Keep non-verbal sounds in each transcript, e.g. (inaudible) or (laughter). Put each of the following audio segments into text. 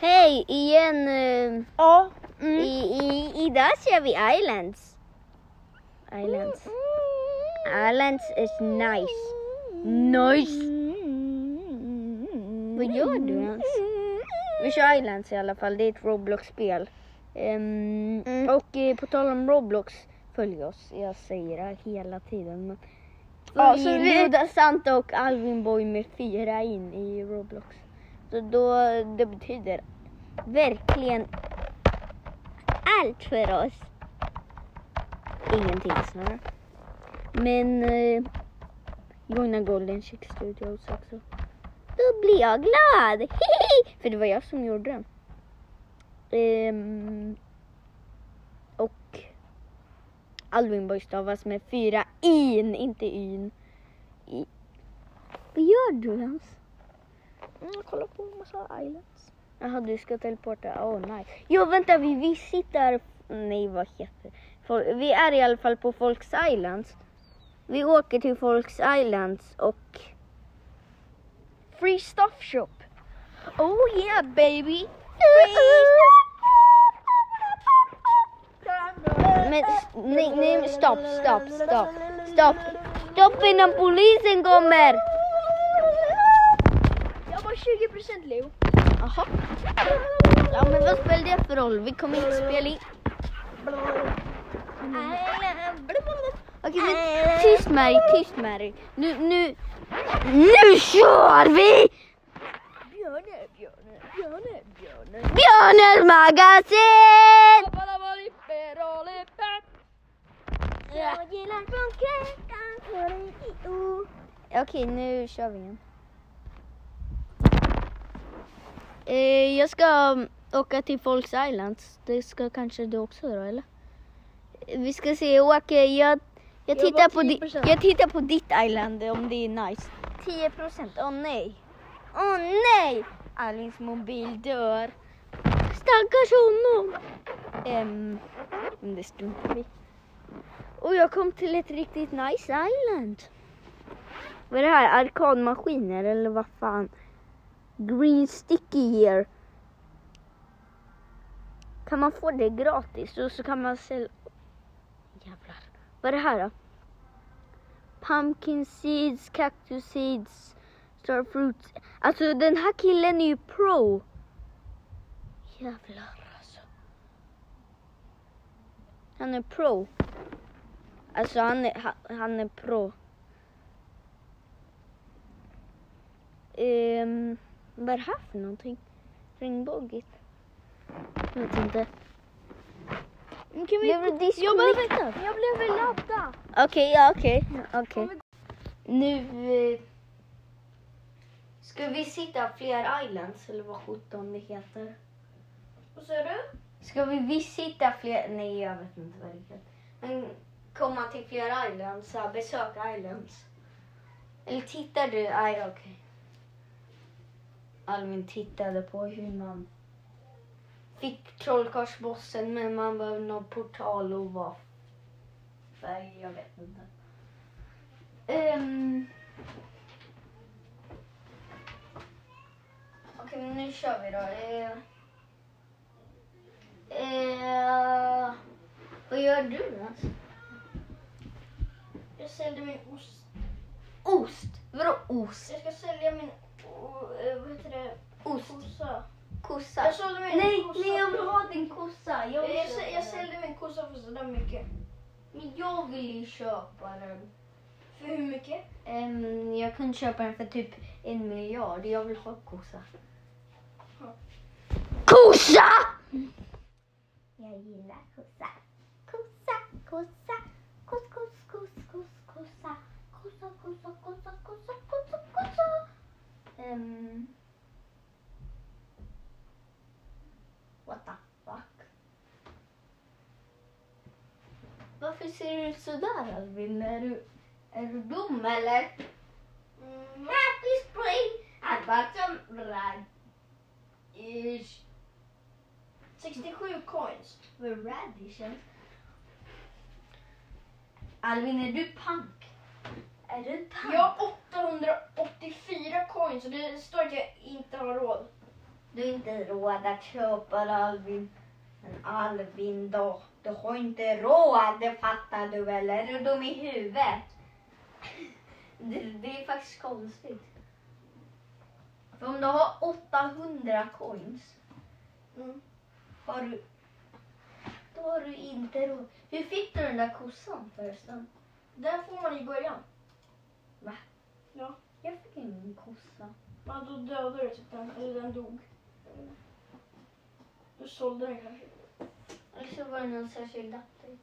Hej, igen. eh, Ja. I, i, idag kör vi Islands. Islands. Islands is nice. Nice. Vad gör du ens? Vi kör Islands i alla fall. Det är ett Roblox-spel. Ehm, Mm. Och eh, på tal om Roblox, följ oss. Jag säger det hela tiden. Men Ja, så vi- Santa och Alvin Boy med fyra in i Roblox. Då, det betyder verkligen allt för oss. Ingenting snarare. Men eh, joina Golden Chick Studios också. Då blir jag glad! (laughs) För det var jag som gjorde den. Ehm, och Alvin Boy stavas med fyra in, inte yn. I. Vad gör du ens? Mm, kolla på massa islands. Jaha, du ska teleporta. Oh, nice. Jo, vänta, vi, vi sitter... Nej, vad heter det? Vi är i alla fall på Folks Islands. Vi åker till Folks Islands och... Free stuff shop. Oh yeah baby. Men nej, nej, stopp, stopp, stopp, stopp. Stopp innan polisen kommer! Var 20% Leo. Jaha. Ja, men vad spelar det för roll? Vi kommer inte spela in. Okej, men tyst Mary, tyst Mary. Nu, nu, nu kör vi! Björne, björne, björne, björne. Björnens magasin! Jag gillar Okej, nu kör vi igen. Eh, jag ska um, åka till Folks Islands. Det ska kanske du också dra, eller? Vi ska se, Åke, jag, jag, tittar på di, 10%. jag tittar på ditt island om det är nice. 10 procent, åh nej. Åh nej! Alins mobil dör. Stackars honom. Men det struntar vi Och jag kom till ett riktigt nice island. Vad är det här? Arkadmaskiner eller vad fan? Green sticky Year Kan man få det gratis och så kan man sälja... Jävlar. Vad är det här då? Pumpkin seeds, cactus seeds, star fruits. Alltså den här killen är ju pro. Jävlar alltså. Han är pro. Alltså han är, han, han är pro. Um vad är det här för någonting? Ringbågigt? Jag vet inte. Men Kan vi... Blev du Jag behöver, jag behöver ladda. Okej, ja okej. Kom vi- Nu eh, ska vi sitta fler islands eller vad sjutton det heter. Vad sa du? Ska vi visita fler, nej jag vet inte vad det heter. Men komma till fler islands, besöka islands. Eller tittar du? Nej okej. Alvin tittade på hur man fick trollkarlsbossen men man behöver någon portal och vad färg, jag vet inte. Um. Okej, men nu kör vi då. Uh. Uh. vad gör du ens? Jag säljer min ost. Ost? Vadå ost? Jag ska sälja min eh, Vad heter det? Ost? Kossa. Kossa? Jag sålde min nej, kossa. nej, jag vill ha din kossa. Jag, vill Jag, köpa jag, sålde min kossa för sådär mycket. Men jag vill ju köpa den. För hur mycket? Ehm, jag kunde köpa den för typ en miljard. Jag vill ha kossa. Ja. Kossa! Jag gillar kossa. Kossa, kossa, koss, koss, koss, koss, kossa. Kossa, kossa, kossa, kossa, kossa, kossa. Ehm. what the fuck? Varför ser du ut sådär Alvin? Är du, är du dum eller? Mm. Happy spring! I got some radish. 67 coins. Vad radishes? Alvin, är du punk? Är du punk? Jag har 884 coins och det står att jag inte har råd. Du har inte råd att köpa Alvin. Men Alvin då, du har inte råd, det fattar du väl? Är du dum i huvudet? (laughs) Det, det är faktiskt konstigt. För om du har 800 coins, Mm. har du, då har du inte råd. Hur fick du den där kossan förresten? Den får man i början. Ja. Jag fick ingen kossa. Ja, då dödade du typ den, eller den dog. Du sålde den kanske. Eller så var det någon särskild update.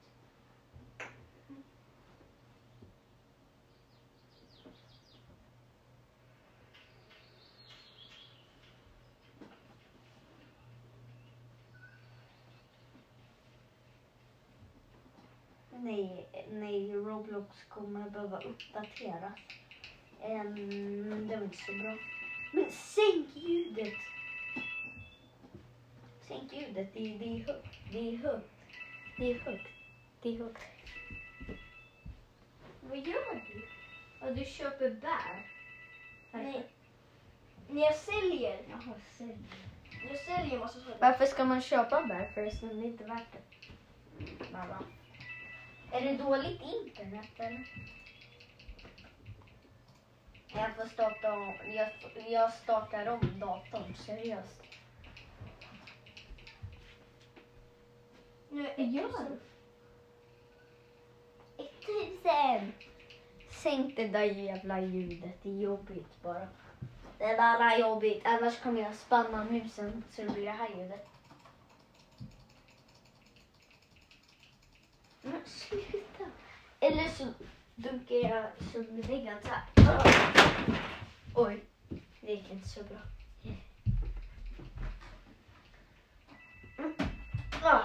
Nej, nej, Roblox kommer behöva uppdateras. Um, det var inte så bra. Men sänk ljudet! Sänk ljudet, det, det är högt. Det är högt. Det är högt. Det är högt. Vad gör du? Ja, du köper bär. Nej. När jag säljer, Jaha, sälj. jag säljer massa saker. Varför ska man köpa bär förresten? Det är inte värt det. Mamma. Är det dåligt internet eller? Jag får starta om. Jag, jag startar om datorn, seriöst. Nu är gör? 1000! Sänk det där jävla ljudet, det är jobbigt bara. Det är bara jobbigt, annars kommer jag spanna musen så det blir det här ljudet. Men sluta! Eller så dunkar jag sönder väggen så här. Oj, det gick inte så bra. Mm. Ah.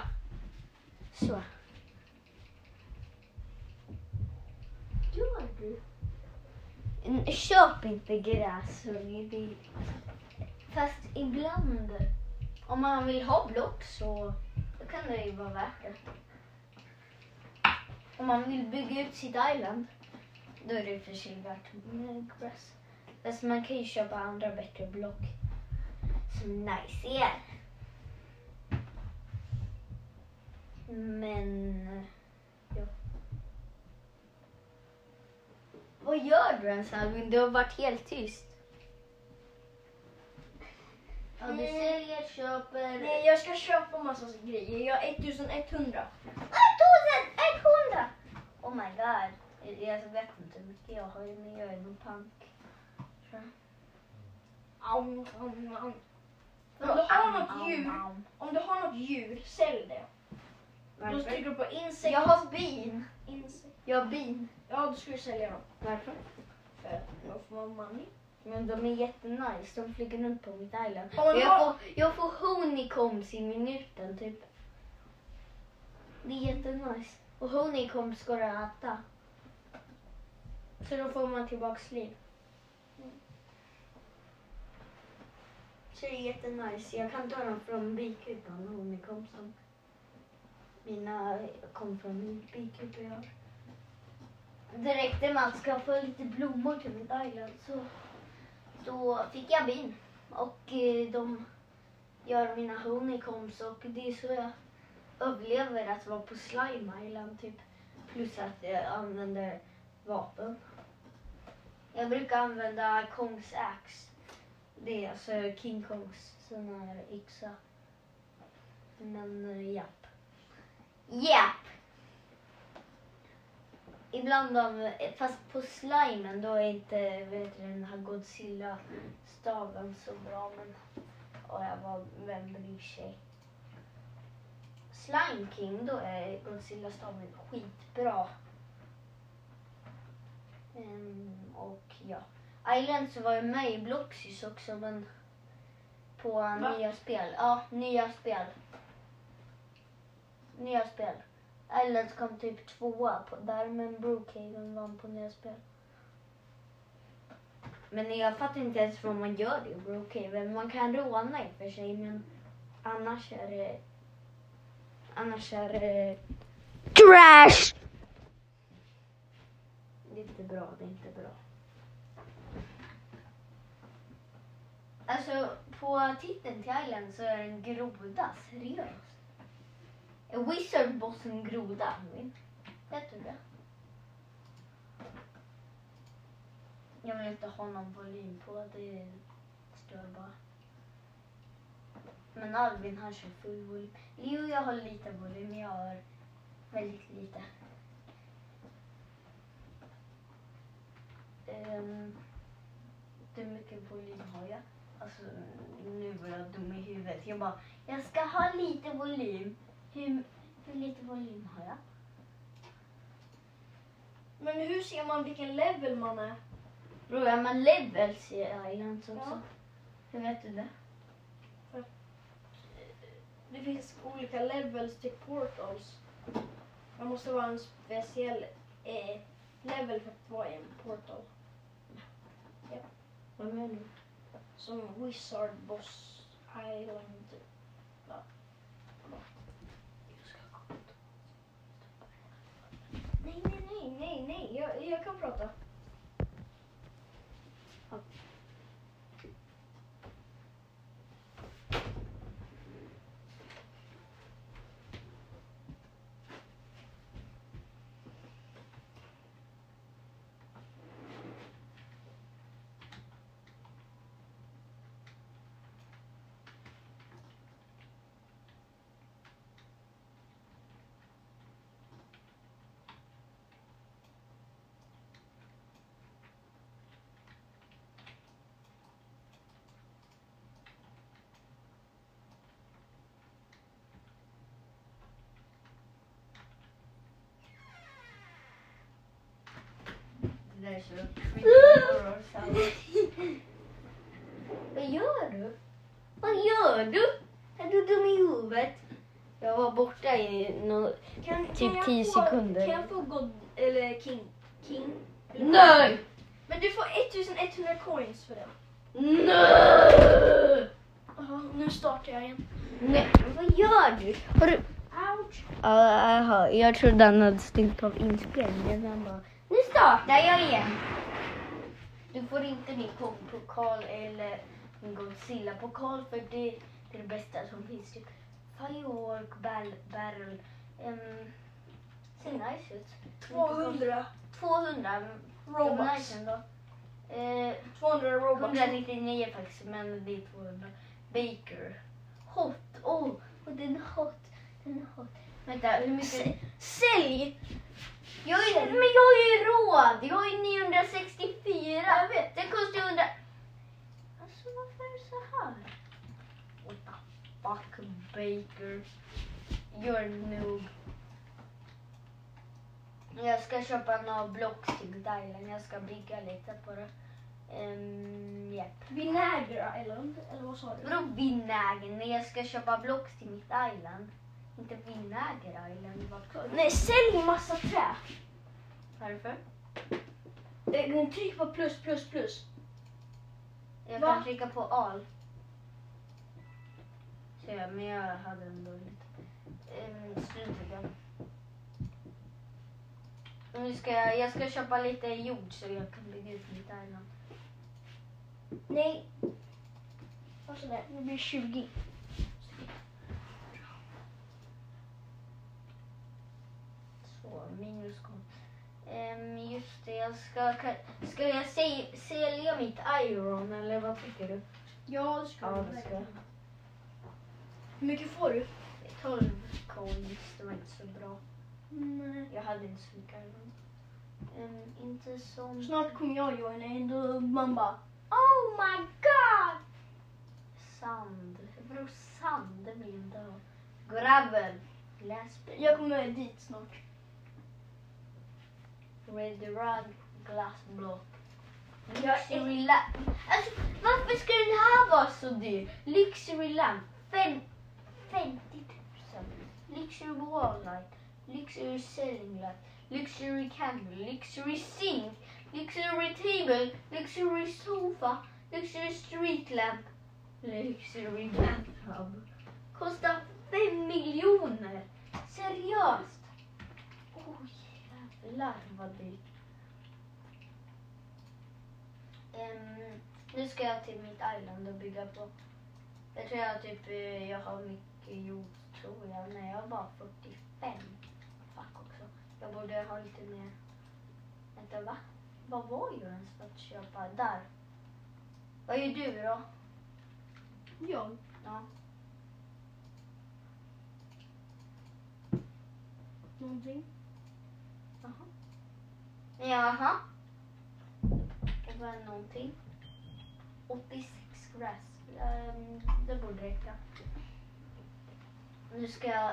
Så. Gör du? Mm, köp inte gräs, Fast ibland, om man vill ha block så då kan det ju vara värt det. Om man vill bygga ut sitt island, då är det i och för sig värt med gräs. Fast man kan ju köpa andra bättre block som nice är. Men, ja. Vad gör du ens Albin? Du har varit helt tyst. Ja, du säljer, köper... Nej, jag ska köpa massa grejer. Jag har 1100. 1100! Oh my god. Jag vet inte hur mycket jag har, men jag är nog pank. Om du har något djur, om du har något djur, sälj det. Då Varför? trycker du på insekt. Jag har bin. insekt. Jag har bin. Ja, då ska du sälja dem. Varför? För då får man money. Men de är jättenice. De flyger runt på mitt island. Man Jag får, jag får honeycombs i minuten typ. Det är jättenice. Och honeycombs går att äta. Så då får man tillbaks liv. Så det är jättenice. Jag kan ta dem från bikupan, honeycombsen. Mina kom från min bikupa jag har. Det räckte med att skaffa lite blommor till mitt island så då fick jag bin. Och eh, de gör mina honeycombs och det är så jag överlever att vara på Slime Island typ. Plus att jag använder vapen. Jag brukar använda Kongs ax. Det är alltså King Kongs sån här yxa. Men eh, japp. Japp! Ibland av, fast på slimen då är inte vet du, den här Godzilla-staven så bra. Men och jag var, vem bryr sig? Slime King, då är Godzilla-staven skitbra. Ehm, och ja. Island så var jag med i Bloxys också men på Va? nya spel. Ja, nya spel. Nya spel. Islands kom typ tvåa på där men Brookhaven vann på nya spel. Men jag fattar inte ens vad man gör i Brookhaven. Man kan råna i och för sig men annars är det... Annars är det... Trash! Det är inte bra, det är inte bra. Alltså på titeln till Island så är det en groda. Seriöst. Är Wizard Boss en groda, Heter det? Jag vill inte ha någon volym på. Det stör bara. Men Alvin han kör full volym. Leo jag har lite volym. Jag har väldigt lite. Um, hur mycket volym har jag? Alltså nu var jag dum i huvudet. Jag bara, jag ska ha lite volym. Hur, hur lite volym har jag? Men hur ser man vilken level man är? Bror, är man levels i Islands också? Ja. Hur vet du det? Det finns olika levels till portals. Man måste vara en speciell eh, level för att vara i en portal. Vad menar du? Som Wizard Boss Island. Ja. Nej, nej, nej. Jag, jag kan prata. (laughs) Vad gör du? Vad gör du? Är du dum i huvudet? Jag var borta i no... Kan, Typ jag 10 få- sekunder. Kan jag få God, eller King? King? Eller Nej! Men du får 1100 coins för det. Nej! Jaha, nu startar jag igen. Nej, vad gör du? Har du... Ouch! Ja, jaha, jag trodde han hade stängt av inspelningen. Han bara, nu startar jag igen. Du får inte min Kong-pokal eller min Godzilla-pokal för det, det är det bästa som finns. Typ Firework ball, Barrel. Um, ser nice ut. 200 200. Robux. Det var nice ändå. Eh, 200 Robux. 199 faktiskt, men det är 200. Baker. Hot. Oh, och den är hot. Den är hot. Vänta, hur mycket? S- Sälj! Jag är, men jag har ju råd. Jag ju 964. Jag vet. Den kostar ju 100. Alltså varför är det så här? What the fuck Baker. You're a noob. Jag ska köpa några blocks till Thailand. Jag ska bygga lite på det. Um, yep. Vinäger Island, eller vad sa du? Vadå vinäger? Nej, jag ska köpa blocks till mitt island. Inte vinäger island. Vad Nej, sälj massa trä. Varför? Eh, Tryck på plus, plus, plus. Jag Va? kan trycka på all. Så jag, men jag hade ändå lite. Um, det. Och Nu ska jag, jag ska köpa lite jord så jag kan bygga ut mitt island. Nej. Och sådär, det blir 20. Så, minuskon. Um, just det, jag ska, ka- ska jag se, sälja mitt iron eller vad tycker du? Ja, det ska Ja, du ska. Hur mycket får du? 12 coins, det var inte så bra. Nej. Jag hade inte så mycket iron. Um, inte som... Snart kommer jag joina in då man bara Oh my god! Sand. Vadå sand? Det jag inte. Gravel. Glass. Jag kommer dit snart. Ready run. Glass block. Jag Luxury lamp. Alltså varför ska den här vara så dyr? Luxury lamp. Fem, 50 000. Luxury wall light. Luxury ceiling light. Luxury candle. Luxury sink. Luxury table. Luxury sofa. Luxury street lamp. Luxury bathtub. Kostar fem miljoner. Seriöst. Jävlar vad dyrt. Ehm, nu ska jag till mitt island och bygga på. Jag tror jag typ, eh, jag har mycket gjort, tror jag. Nej, jag har bara 45 fack också. Jag borde ha lite mer. Vänta, va? Vad var jag ens för att köpa? Där. Vad gör du då? Jag? Ja. Någonting? Jaha. Det var någonting. 86 grass. Ehm, det borde räcka. Nu ska jag...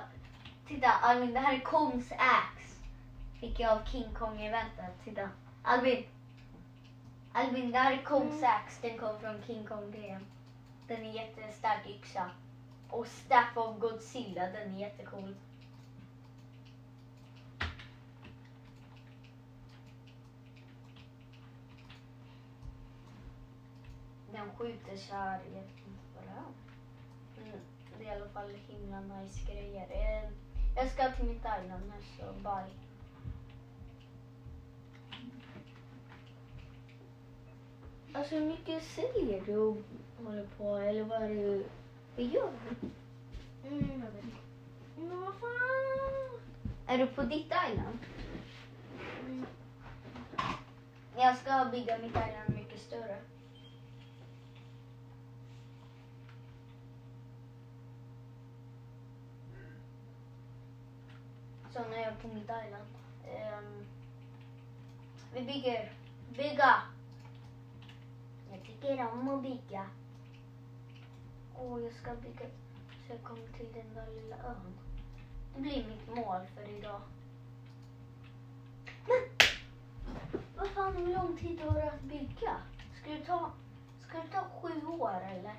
Titta Albin, det här är Kongs Axe. Fick jag av King Kong-eventet. Titta. Albin. Albin, det här är Kongs Mm. Axe. Den kom från King Kong-grejen. Den är jättestark yxa. Och Staff of Godzilla, den är jättecool. Den skjuter så här, jag vet inte vad det är. Mm, det är i alla fall himla nice grejer. Eh, Jag ska till mitt nu så bye. Alltså hur mycket säljer du och håller på eller vad är det vad gör du? Mm, jag vet inte. Men vad fan? Är du på ditt island? Mm. Jag ska bygga mitt island mycket större. Så när är jag på mitt island. Um, vi bygger. Bygga! Jag tycker om att bygga. Åh, jag ska bygga så jag kommer till den där lilla ön. Det blir mitt mål för idag. Men vad fan, hur lång tid tar det att bygga? Ska det ta, ska det ta sju år eller?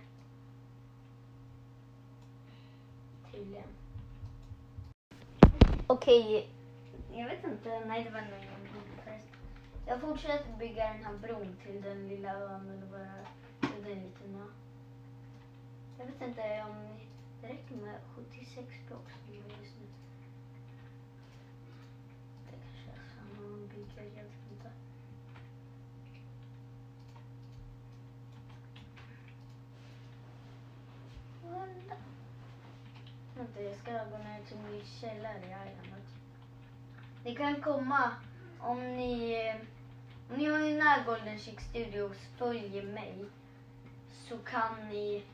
Tydligen. Okej, jag vet inte. Nej, det var nog ingen bro förresten. Jag fortsätter bygga den här bron till den lilla ön eller vad det är. Till den liten ön. Jag vet inte om det räcker med 76 block som jag just nu. Det kanske är samma man bygger, jag vet inte. Vänta. Vänta, jag ska gå ner till min källare i islandet. Ni kan komma om ni, om ni har en nära Golden Chick Studios följer mig så kan ni,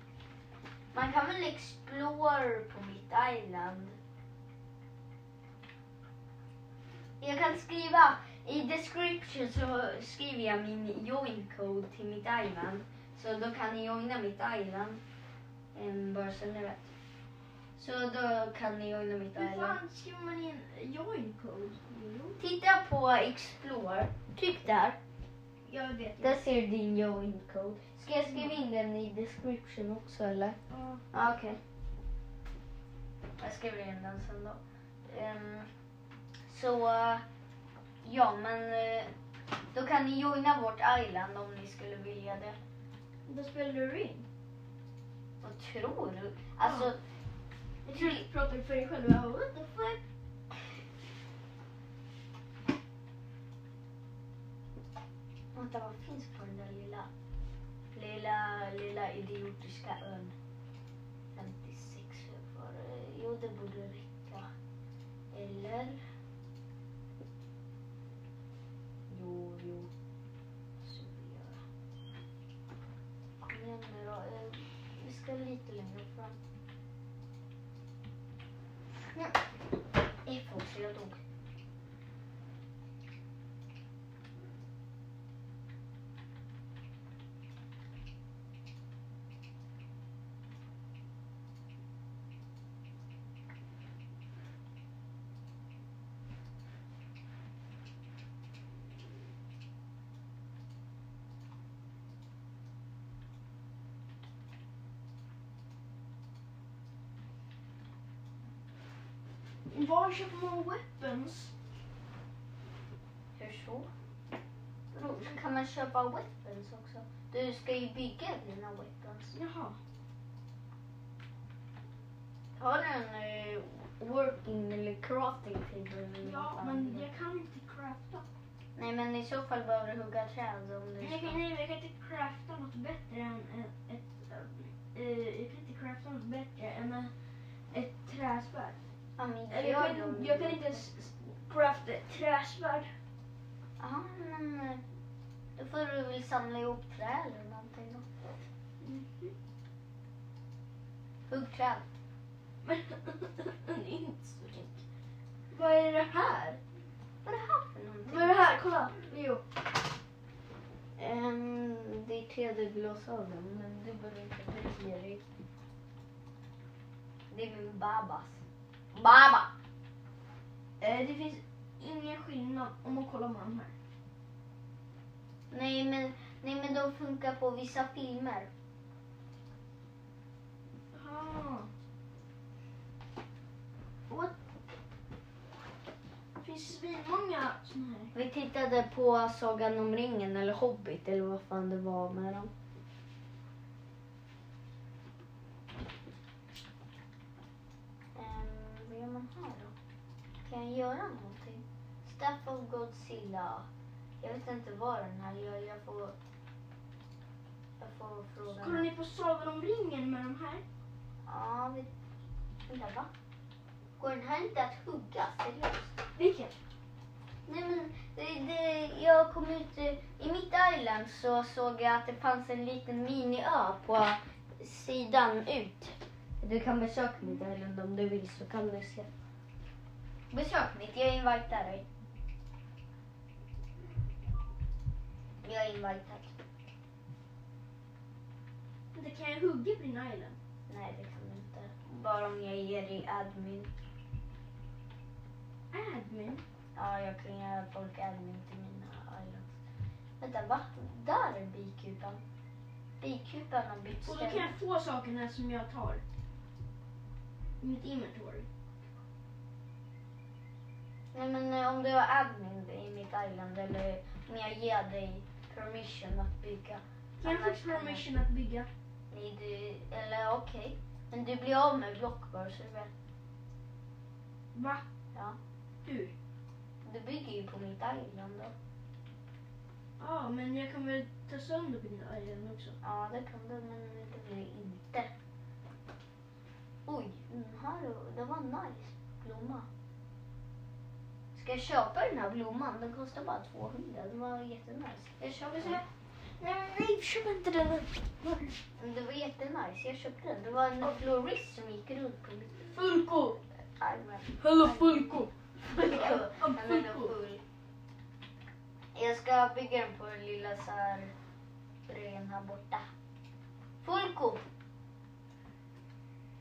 man kan väl explore på mitt island. Jag kan skriva, i description så skriver jag min join code till mitt island. Så då kan ni joina mitt island. Ehm, bara så ni vet. Så då kan ni joina mitt Hur island. fan skriver man in join code? Titta på explore. Tryck där. jag vet Där ser du din join code. Ska jag skriva in den i description också eller? Ja. Ja, okej. Jag skriver in den sen då. Ehm, så, ja men eh, då kan ni joina vårt island om ni skulle vilja det. Vad spelar du in? Vad tror du? Alltså, Ja. Jag tror du pratar för dig själv. Jag bara, what the fuck? vänta vad finns på den där lilla, lilla, lilla idiotiska ön? 56 för, jo det borde räcka. Eller? Jo, jo. Så vi gör. Kom igen nu då. Eh, vi ska lite längre fram. Ja. F också, jag dog. Var köper man weapons? Hur så? Kan man köpa weapons också? Du ska ju bygga dina weapons. Jaha. Har du en eh, working eller crafting table? Ja, men jag kan inte crafta. Nej, men i så fall behöver du hugga träd om du kan, ska. nej, jag kan inte crafta något bättre än ett... ett, äh, jag kan inte crafta något bättre än ett- ett träsvärd. Jag, dem. kan, jag kan inte ens crafta ett träsvärd. Ja, men eh, då får du väl samla ihop trä eller någonting då. Mhm. Hugg träd. Men (laughs) det är inte så enkelt. Vad är det här? Vad är det här för någonting? Vad är det här? Kolla, Leo. Ehm, det är 3D-glasögon, men du behöver inte bry dig. Det är min babas. Baba! Eh, det finns ingen skillnad om man kollar på de här. Nej men, nej, men de funkar på vissa filmer. Ah. What? Det finns svinmånga såna här. Vi tittade på Sagan om ringen eller Hobbit eller vad fan det var med dem. Kan jag göra någonting? Staff of Godzilla. Jag vet inte vad den här gör. Jag får... Jag får fråga. Kollar ni på Sagan om ringen med de här? Ja, vi... Vänta, va? Går den här inte att hugga? Seriöst? Vilken? Nej men, det, det, jag kom ut i mitt island så såg jag att det fanns en liten miniö på sidan ut. Du kan besöka mitt island om du vill så kan du se. Besök mitt, jag invitar dig. Jag är invitad. Det kan jag hugga på din island. Nej det kan du inte. Bara om jag ger dig admin. Admin? Ja, jag kan göra folk admin till mina islands. Vänta, va? Där är bikupan. Bikupan har bytt Och då kan jag få sakerna som jag tar. I mitt inventory. Nej men eh, om du har admin i mitt island eller om jag ger dig permission att bygga. Jag jag- permission att bygga? Nej, du, eller okej. Men du blir av med blockbar vet. Va? Ja. Hur? Du bygger ju på mitt island då. Ja, men jag kan väl ta sönder på din island också. Ja, det kan du, men det blir inte. Oj, den här, det var en nice blomma. Ska jag köpa den här blomman? Den kostar bara 200. Den var jättenice. Jag köpte den. Nej, nej, köp inte den. Det var jättenice. Jag köpte den. Det var en florist som gick runt på mitt Fulko! armen. Hello Fulko! Han är full. Jag ska bygga den på den lilla så här grejen här borta. Fulko!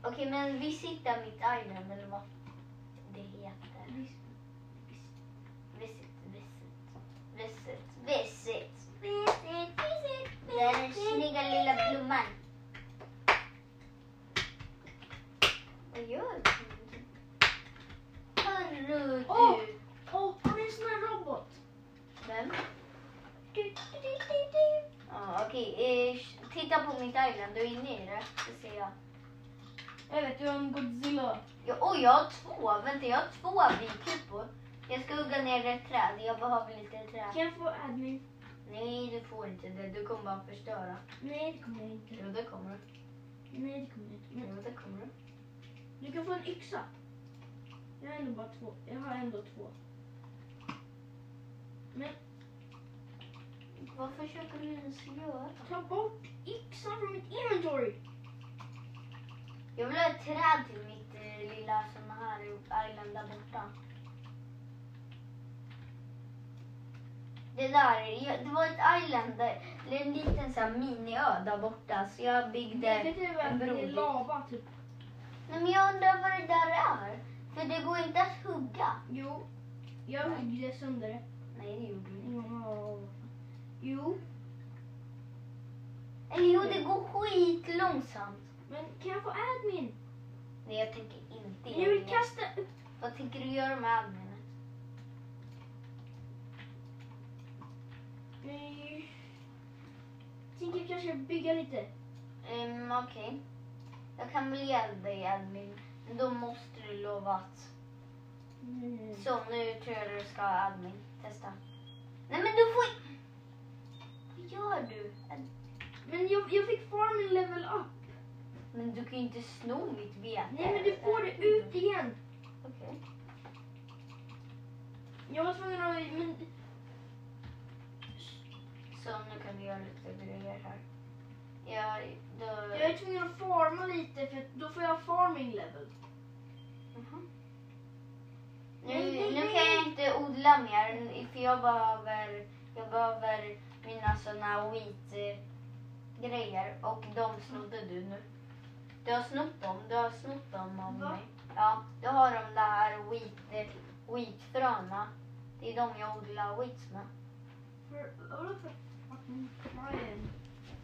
Okej, men visita mitt island eller vad det heter. Blomman. Vad gör du? Hörru du. Åh! Åh, han är en sån här robot. Vem? Du, du, du, du, du. Ja, okej. Eh, titta på mitt island. Du är inne i det. Det ser jag. Jag vet, du har en Godzilla. Ja, oj, jag har två. Vänta, jag har två bikupor. Jag ska hugga ner ett träd. Jag behöver lite trä. Kan jag få admin? Nej, du får inte det. Du kommer bara förstöra. Nej, det kommer jag inte. Jo, det kommer du. Nej, det kommer jag inte. Jo, det kommer du. du kan få en yxa. Jag har ändå bara två. Jag har ändå två. Men Vad försöker du ens göra? ta bort yxan från mitt inventory. Jag vill ha ett träd till mitt eh, lilla såna här island där borta. Det där, jag- det var ett island, där, eller en liten så här miniö där borta. Så jag byggde Det är typ en att det bro. är lava typ. Nej, men jag undrar vad det där är. För det går inte att hugga. Jo, jag huggde sönder det. Nej, det gjorde du inte. Ja. Jo, Eller jo, det går skitlångsamt. men kan jag få admin? Nej, jag tänker inte Jag vill det. kasta upp. Vad tänker du göra med adminet? Nej. Tänker kanske bygga lite. Um, Okej. Jag kan väl ge dig admin. Men då måste du lova att... Mm. Så, nu tror jag du ska admin. Testa. Nej, men du får... Vad gör du? Men jag, jag fick farming level up. Men du kan ju inte sno mitt vete. Nej men du får det ut igen. Okej. Jag var tvungen att... Men, Så nu kan vi göra lite grejer här. Ja, då... jag är tvungen att farma lite för då får jag farming level. Nu, Nej, nej, nu nej. kan jag inte odla mer för jag behöver, jag behöver mina såna wheat grejer och de snodde du nu. Du har snott dem, du har snott dem av Va? mig. Ja, du har de där wheat, wheatfröna. Det är de jag odlar wheats med. För,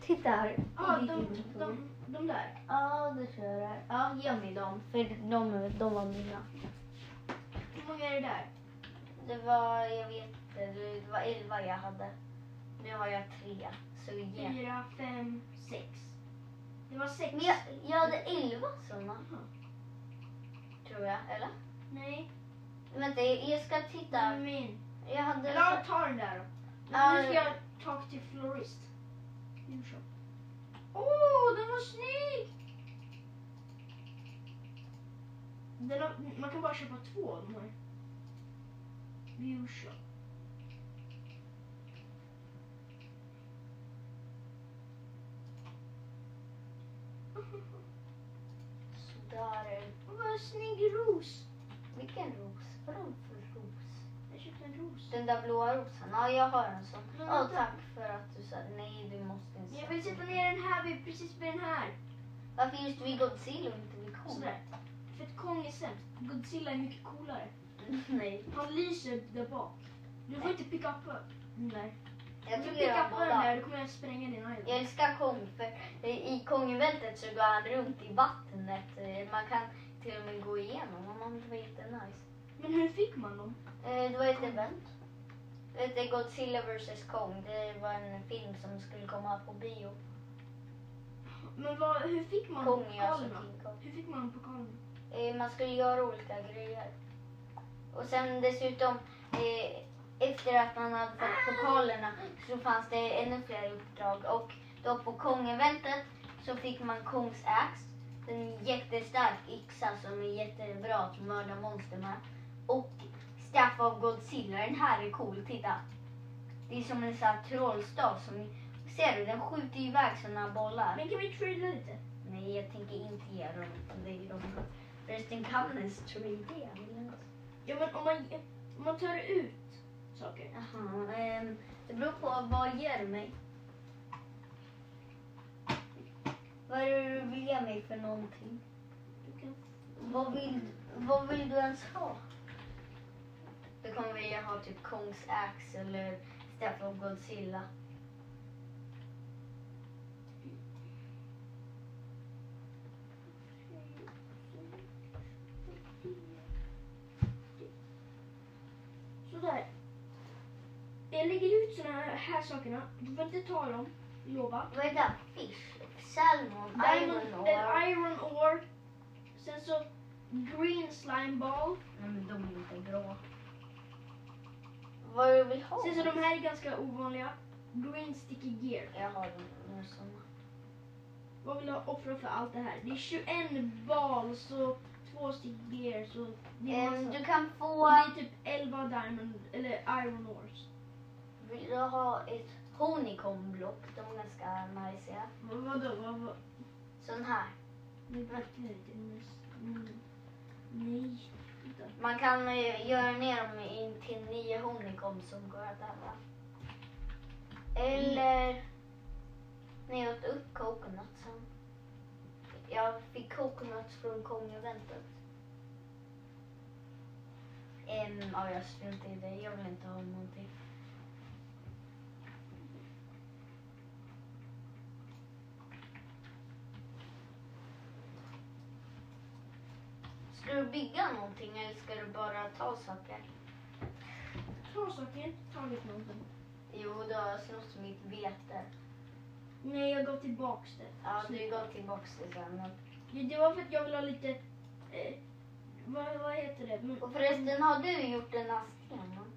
Titta här. Ja, de, de, de där. Ja, du kör här. Ja, ge mig dem för de, de var mina. Hur många är det där? Det var, jag vet inte, det var elva jag hade. Nu har jag tre. Så ge. Fyra, fem, sex. Det var sex. Men jag, jag hade elva sådana. Jaha. Tror jag, eller? Nej, Vänta, jag, jag ska titta. min. Jag hade... Eller ta den där då. Ja, nu ska jag talk till florist. Djurshop. Åh, oh, den var snygg! Den har, man kan bara köpa två av de här. Djurshop. Sådär. Vad snygg ros. Vilken ros? Vadå för ros? Jag köpte en ros. Den där blåa rosen? Ja, jag har en sån. Åh, vänta. tack för att du sa nej, du måste inte Jag vill sätta ner den här vid, precis vid den här. Varför just vid Godzilla och inte vid Kong? Sådär. För att Kong är sämst. Godzilla är mycket coolare. (laughs) nej. Han lyser där bak. Du får inte picka upp den där. Jag du om upp den där då kommer jag spränga din island. Jag älskar Kong för i Kongevältet så går han runt i vattnet. Eh, Man kan till och med gå igenom honom. Det var jättenice. Men hur fick man dem? Eh, Det var ett event. Det hette Godzilla vs Kong. Det var en film som skulle komma på bio. Men vad, hur fick man Kong alltså pokalerna? King Kong. Hur fick man pokalerna? Eh, Man skulle göra olika grejer. Och sen dessutom, eh, efter att man hade fått pokalerna så fanns det ännu fler uppdrag. Och då på Kong-eventet så fick man Kongs ax. En jättestark yxa som är jättebra att mörda monster med. Och Staff of Godzilla. Den här är cool, titta. Det är som en sån här trollstav som, ser du, den skjuter iväg såna bollar. Men kan vi trada lite? Nej, jag tänker inte ge dem till dig. De- Förresten kan ens 3D. jag vill inte. Ja men om man, om man tar ut saker. Jaha, ehm, det beror på vad ger du mig. Vad är det du vill ge mig för någonting? Vad vill, vad vill du ens ha? Du kommer vilja ha typ Kongs Ax eller of Godzilla. sådär. Jag lägger ut såna här, sakerna. Du får inte ta dem. Lova. Vad är det? Fish? Salmon? Diamond, Iron ore? iron ore. Sen så green slime ball. Nej, men de är inte bra. Vad du vill ha? Sen så de här är ganska ovanliga. Green sticky gear. Jag har några såna. Vad vill du offra för allt det här? Det är 21 balls och två sticky gear. Så massa. du kan Och få... det är typ 11 diamond, eller iron ores. Vill du ha ett honeycomblock? De är ganska nice. Ja. Vad, vadå? Vad, vad? Sån här. Det verkar inte. Mm. Nej. Man kan eh, göra ner dem in till nio honeycomb som går att äta. Eller när jag åt upp coconutsen. Jag fick coconuts från Kong-eventet. Um, ja, jag struntar i det. Jag vill inte ha någonting. Ska du bygga någonting eller ska du bara ta saker? Ta saker, jag har tagit någonting. Jo, du har snott mitt vete. Nej, jag gav tillbaks det. Ja, du går tillbaks till sen. men- Det var för att jag vill ha lite... Eh, vad, vad heter det? Men, Och förresten, har du gjort den här stenen?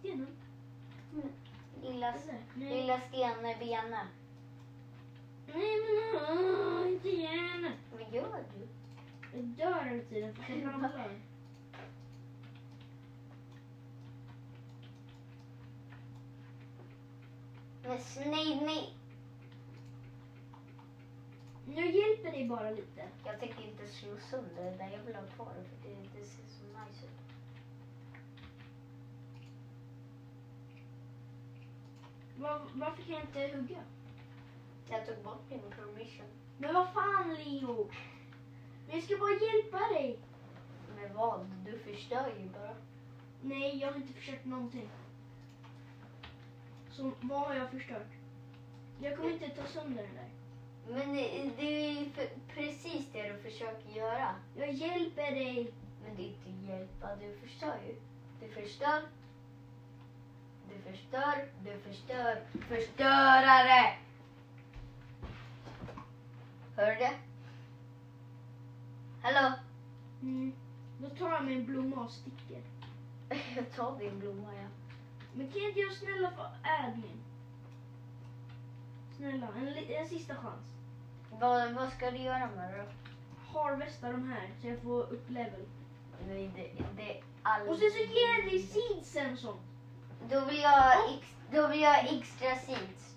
Stenen? Lilla, Eller? Nej. lilla stenbenen. Nej men åh, inte igen. Vad gör du? Jag dör hela tiden för att jag ramlar. Men nej, nej. Jag hjälper dig bara lite. Jag tänker inte slå sönder det där. Jag vill ha kvar det för det, det ser så nice ut. Var, varför kan jag inte hugga? Jag tog bort din permission. Men vad fan Leo? Jag ska bara hjälpa dig. Men vad? Du förstör ju bara. Nej, jag har inte försökt någonting. Så vad har jag förstört? Jag kommer inte ta sönder den där. Men det, är ju precis det du försöker göra. Jag hjälper dig. Men det är inte hjälpa, du förstör ju. Du förstör. Du förstör, du förstör. Förstörare! Hör du det? Hallå? Mm. Då tar jag min blomma och sticker. (laughs) Jag tar din blomma, ja. Men kan inte jag snälla få admin? Snälla, en, en sista chans. Vad, vad ska du göra med det då? Harvesta de här så jag får upp level. Nej, det, det all... Och sen så ger jag dig seedsen sånt. Då vill jag, ex, då vill jag extra seeds.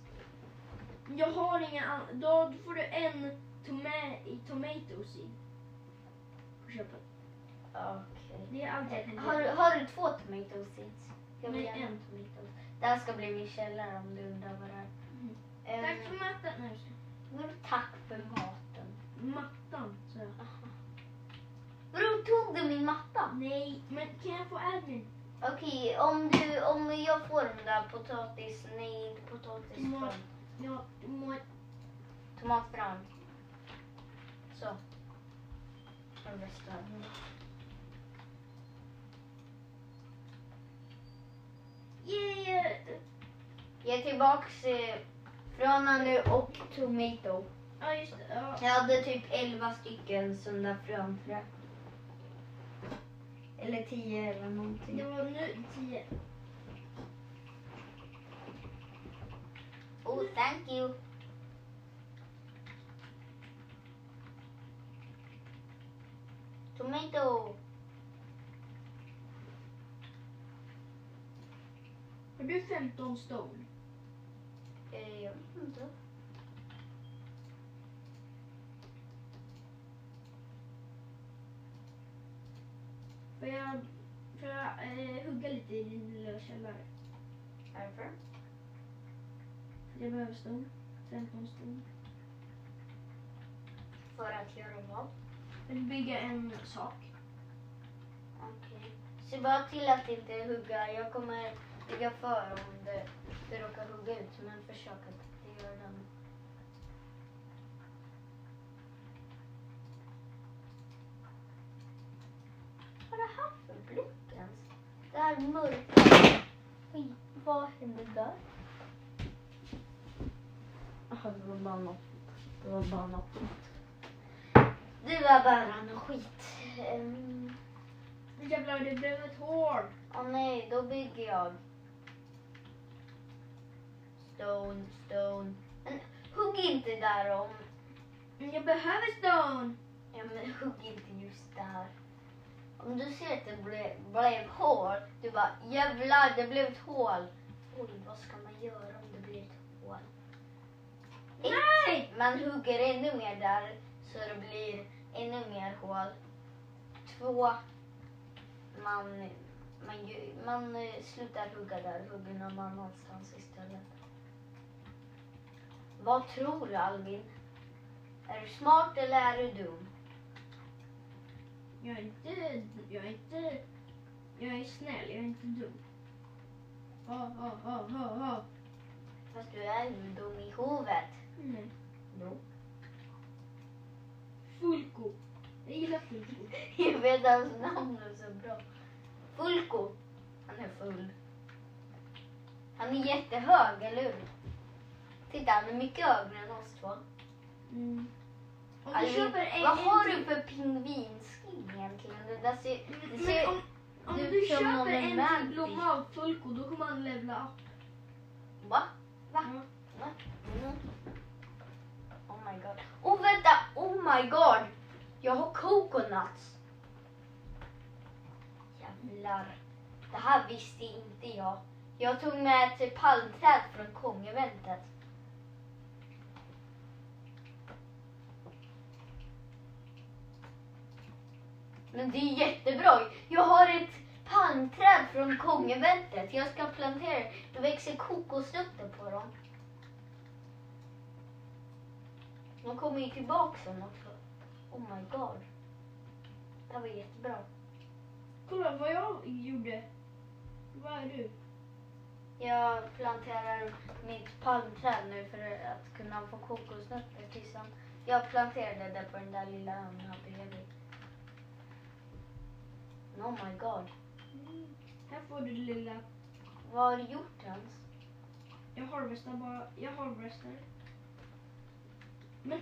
Jag har inga an- Då får du en toma- i tomato seed. Köpet. Okej. Det är allt jag kan Har, du- har du två tomato seeds? Jag vill Nej, gärna en. tomato. Det här ska bli min källare om du undrar vad det är. Mhm. Ehm, Tack för matten. Nej, Vadå tack för maten? Mattan, sa jag. Vadå, tog du min matta? Nej, men kan jag få admin? Okej, om du, om jag får den där potatis, nej inte potatis, Tomat. Ja, må... tomatfrön. Så. Harvesta. Yeah! Ge tillbaks eh, fröna nu och tomato. Ja, just det. Ja. Jag hade typ 11 stycken sådana frön för det. Eller 10 eller någonting. Det var nu tio. Oh, thank you. Tomato. Har du 15 stone? Eh, jag vet inte. Får jag, får jag eh, hugga lite i din lilla källare? Varför? För jag behöver stone. 15 stone. För att göra vad? Jag vill bygga en sak. Okej. Se bara till att inte hugga. Jag kommer ligga för om det, det råkar hugga ut. Men försök att inte göra det. Vad är det här för block ens? Det här mörka. Oj, vad hände där? Jaha, det var bara något. Det var bara något. Det var bara något skit. Ehm, Jävlar, det blev ett hål. Åh nej, då bygger jag. Stone, stone. Men hugg inte där om. Jag behöver stone. Ja men hugg inte just där. Om du ser att det ble, blev hål. Du bara jävlar det blev ett hål. Oj vad ska man göra om det blir ett hål? Nej! Man hugger ännu mer där så det blir ännu mer hål. Två, man, man, man eh, slutar hugga där, hugger någon annanstans istället. Vad tror du Alvin? Är du smart eller är du dum? Jag är inte... Jag är inte... Jag är snäll, jag är inte dum. Oh, oh, oh, oh, oh. Fast du är ju dum i huvudet. Nej. Jo. Fulko. Jag gillar Fulko. (laughs) Jag vet hans namn är så bra. Fulko. Han är full. Han är jättehög, eller hur? Titta, han är mycket högre än oss två. Mm. Om du köper en... vad en har du för pingvinskin egentligen? Det där ser, det Men ser om, om du någon köper en manfish. till blomma av Fulko, då kommer han levla upp. Va? Va? Ja. Va? Mm my god. Oh vänta, oh my god. Jag har coconuts. Jävlar. Det här visste inte jag. Jag tog med ett palmträd från Kongeventet. Men det är jättebra. Jag har ett palmträd från Kongeventet. Jag ska plantera det. Det växer kokosnötter på dem. De kommer ju tillbaka sen också. Oh my god. Det här var jättebra. Kolla vad jag gjorde. Vad är du? Jag planterar mitt palmträd nu för att kunna få kokosnötter till sen. Jag planterade det på den där lilla ön bredvid. Oh my god. Här får du det lilla. Vad har du gjort ens? Jag harvestar bara. Jag harvestar. Men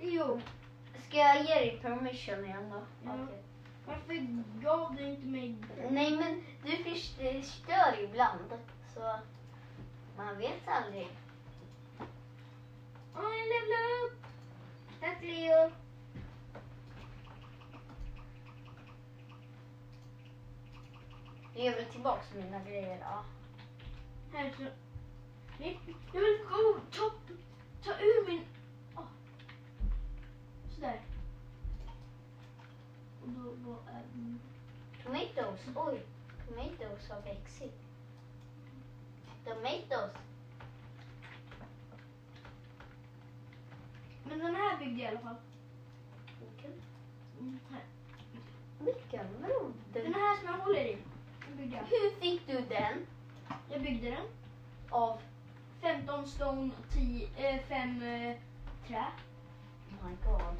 Leo, Ska jag ge dig permission igen då? Ja. Okej. varför gav du inte mig Nej men du förstör ibland. Så man vet aldrig. Åh, jag levlar upp! Tack Leo! Jag ger väl tillbaks mina grejer då. Här så. Nej, jag vill gå ta, ta ur min... Sådär. Och då är min... Tomatoes, oj. Tomatoes har växit. Tomatoes. Men den här byggde jag i alla fall. Vilken? Mm, här. Vilken? Vadå? Den Den- här som jag håller i. Den byggde jag. Hur fick du den? Jag byggde den. Av? 15 stone och 10, eh, 5 eh, trä. Oh my god.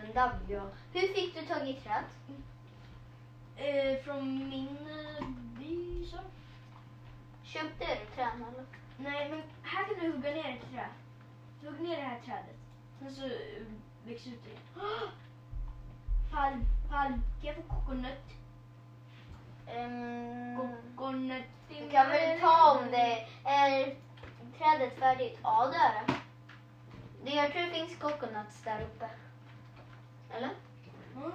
Vill jag. Hur fick du tag i träd? Eh, från min eh, by så. Köpte du träd eller? Nej, men här kan du hugga ner ett träd. Hugg ner det här trädet. Sen så eh, växer ut det igen. Palm, palm. Kan jag få kokonött? Mm. Kokonött. Du kan väl ta om det är trädet färdigt? Ja, det är det. det. Jag tror det finns coconuts där uppe. Eller? Mm.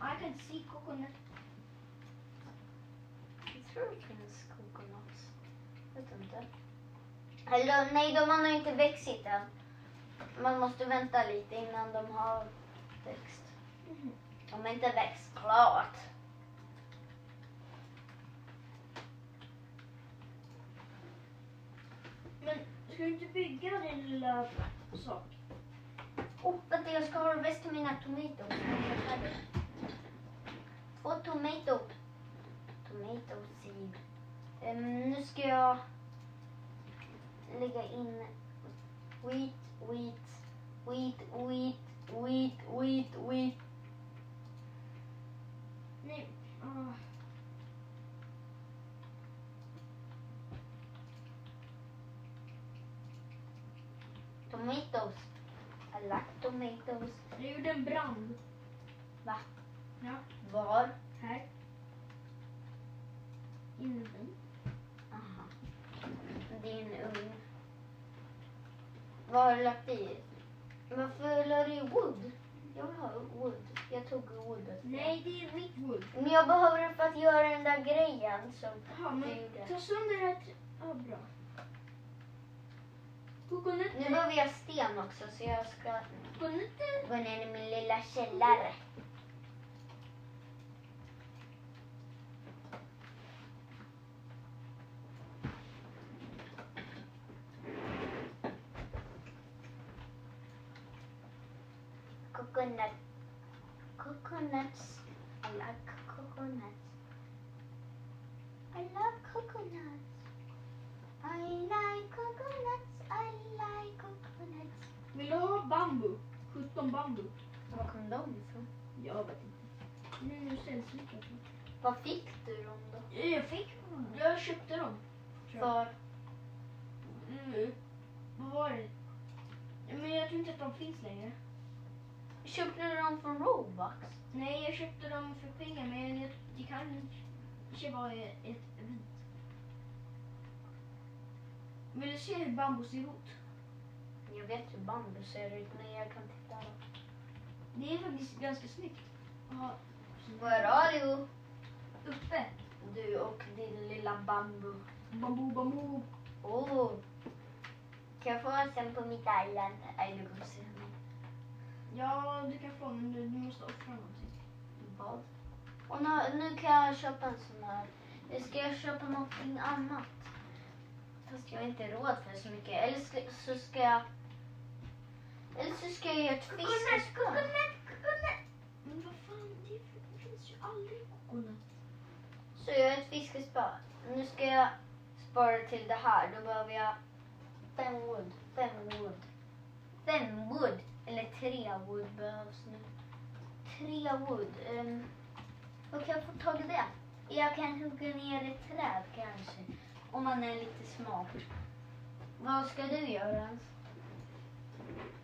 I can see coconut. Jag tror det finns coconuts. Vet inte. Eller nej, de har nog inte växt än. Man måste vänta lite innan de har växt. Mhm. De har inte växt klart. Men ska du inte bygga din lilla sak? Oh, vänta, jag ska harvesta mina tomatoes. Två tomato. Tomato seed. Um, nu ska jag lägga in wheat, wheat, wheat, wheat, wheat, wheat, wheat. Nej. Ah. Tomatoes. I like tomatoes. Jag gjorde en brand. Va? Ja, Var? här. Inuti. Aha. Din ugn. Vad har du lagt i? Varför la du i wood? Jag vill ha wood. Jag tog woodet. Nej, det är mitt wood. Men jag behöver det för att göra den där grejen som du men gjorde. ta sönder det här. Ja, bra. Nu behöver jag sten också så jag ska gå ner i min lilla källare. Coconut. Coconuts. I like coconuts. I love coconuts. I like coconuts. Vill du ha bambu? 17 bambu. Var kom de ifrån? Jag vet inte. Nu sällsynt. alltså. Vad fick du dem då? Jag fick, jag köpte dem. jag. För? Mm. Vad var det? Men jag tror inte att de finns längre. Köpte du dem från Robux? Nej, jag köpte dem för pengar men jag, det kanske var ett. Vill du se hur bambu ser ut? Jag vet hur bambu ser ut men jag kan titta. Det är faktiskt ganska snyggt. Where are you? uppe. Du och din lilla bambu. Bambu, bambu. Oh. Kan jag få en sen på mitt island? Nej, du kommer se mig. Ja, du kan få men du, du måste offra någonting. Vad? Och nu, nu kan jag köpa en sån här. Ska jag köpa någonting annat? Fast jag har inte råd för så mycket. Eller ska, så ska jag... Eller så ska jag göra ett fiskespö. kokonat! Men vad fan, det, finns ju aldrig kokonat. Så jag gör ett fiskespö. Nu ska jag spara till det här. Då behöver jag fem wood. Fem wood. Fem wood. Eller tre wood behövs nu. Tre wood. Um, vad kan jag få tag i det? Jag kan hugga ner ett träd kanske. Om man är lite smart. Vad ska du göra ens?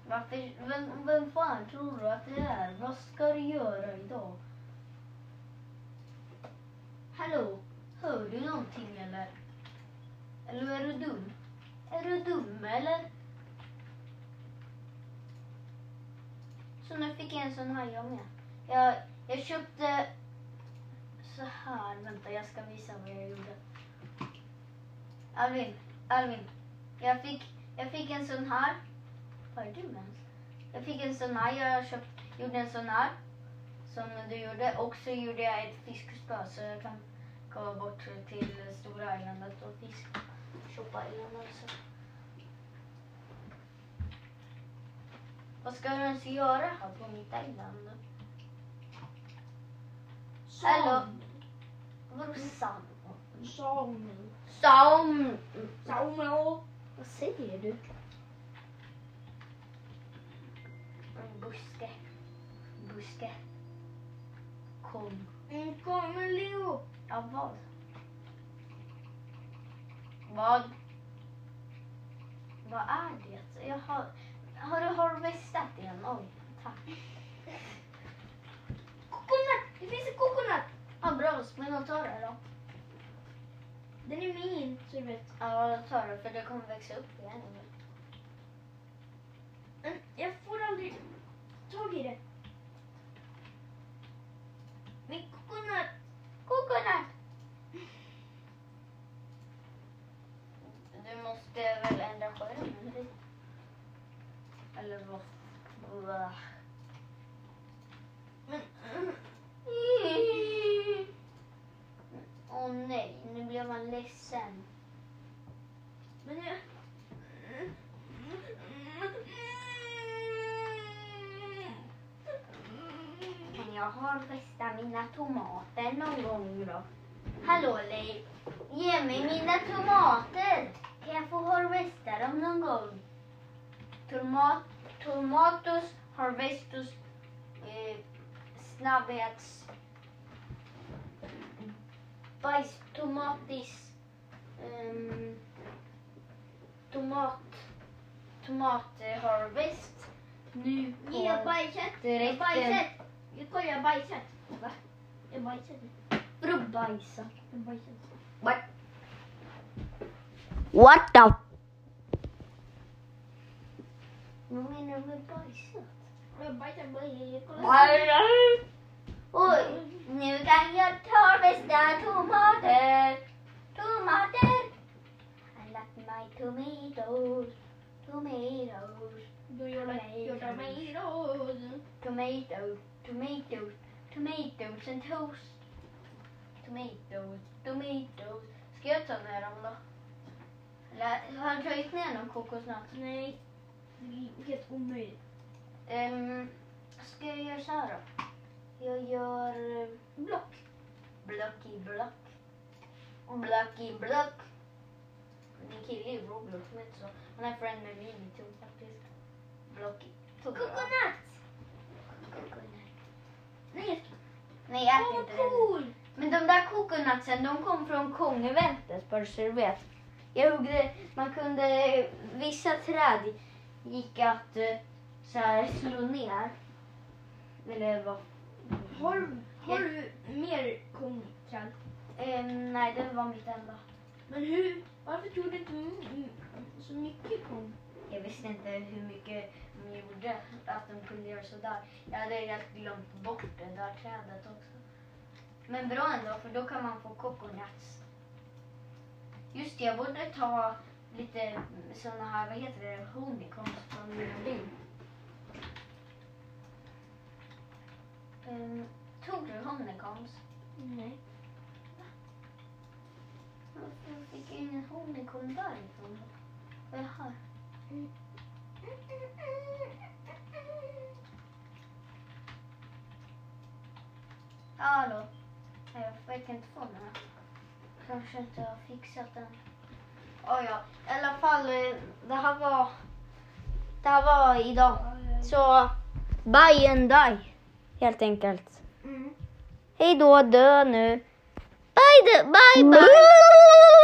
Varför, vem, vem fan tror du att det är? Vad ska du göra idag? Hallå? Hör du någonting eller? Eller är du dum? Är du dum eller? Så nu fick jag en sån här jag med. Jag, jag köpte så här. Vänta, jag ska visa vad jag gjorde. Alvin, Alvin. Jag fick, jag fick en sån här. Vad är du med? Jag fick en sån här. Jag köpt, gjorde en sån här. Som du gjorde. Och så gjorde jag ett fiskespö så jag kan gå bort till Stora Islandet och fiska. Shoppa island alltså. Vad ska du ens göra här på mitt island? Hallå? Vadå sand? Samuel. Sam... Samuel. Vad säger du? En buske. Buske. Kom. Mm, kom Leo. Ja, vad? Vad? Vad är det? Jag har... Har du harvestat igen? Oj, tack. Kokonat! Det finns en kokonat! Ja, bra. Men jag tar det då. Den är min, så du vet. Ja, tar det för det kommer växa upp igen. Men jag får aldrig tag i det. Men kokonat! Kokonat! Du måste väl ändra skärmen? Eller vad? Men, Åh nej, nu blev han ledsen. men nu... Kan jag harvesta mina tomater någon gång då? Hallå Leif, ge mig mina tomater. Kan jag få harvesta dem någon gång? Tomat, tomatos harvestos eh, snabbhets bajs, tomatis um, tomat tomat harvest nu på Ge bajset! direkten. Bajset! Jag kollar bajset. Va? Jag bajsade. Vadå bajsa? Jag bajsade. What? What the? Vad menar du med bajsat? Jag bajsade bara Oj, nu kan jag harvesta tomater. Tomater. I like my tomatoes. Tomatoes. Jag gör jag mig råd. Tomatoes. Tomatoes. Tomatoes and toast. Tomatoes. Tomatoes. Ska jag ta ner dem då? Eller har du tagit ner någon kokosnöt? Nej, det är helt omöjligt. Um, ska jag göra så här då? Jag gör eh, Block. block i block. Block i block. Min kille i Roblox heter så. Han är friend med min tog faktiskt. Block i. Coconut. Nej, Nej, jag äter vad inte den. cool! Men de där coconutsen, de kom från Kongeventet, bara så du vet. Jag huggde, man kunde, vissa träd gick att eh, så här slå ner. Eller vad? Har, har du mer kongträd? Eh, nej, det var mitt enda. Men hur, varför tog du inte så mycket kong? Jag visste inte hur mycket de gjorde, att de kunde göra sådär. Jag hade helt glömt bort det där trädet också. Men bra ändå, för då kan man få coconuts. Just det, jag borde ta lite såna här, vad heter det, honeycombs från mina bin. Um, tog du honeycombs? Nej. Varför fick jag ingen honeycomb därifrån? Vad jag har? Hallå? Jag fick inte få här. Kanske inte har fixat den. Oh, ja, i alla fall. eh, Det här var... Det här var idag. Så, bye and die. Helt enkelt. Mm. Hej då, dö nu. Bye, dö, bye, bye. (laughs)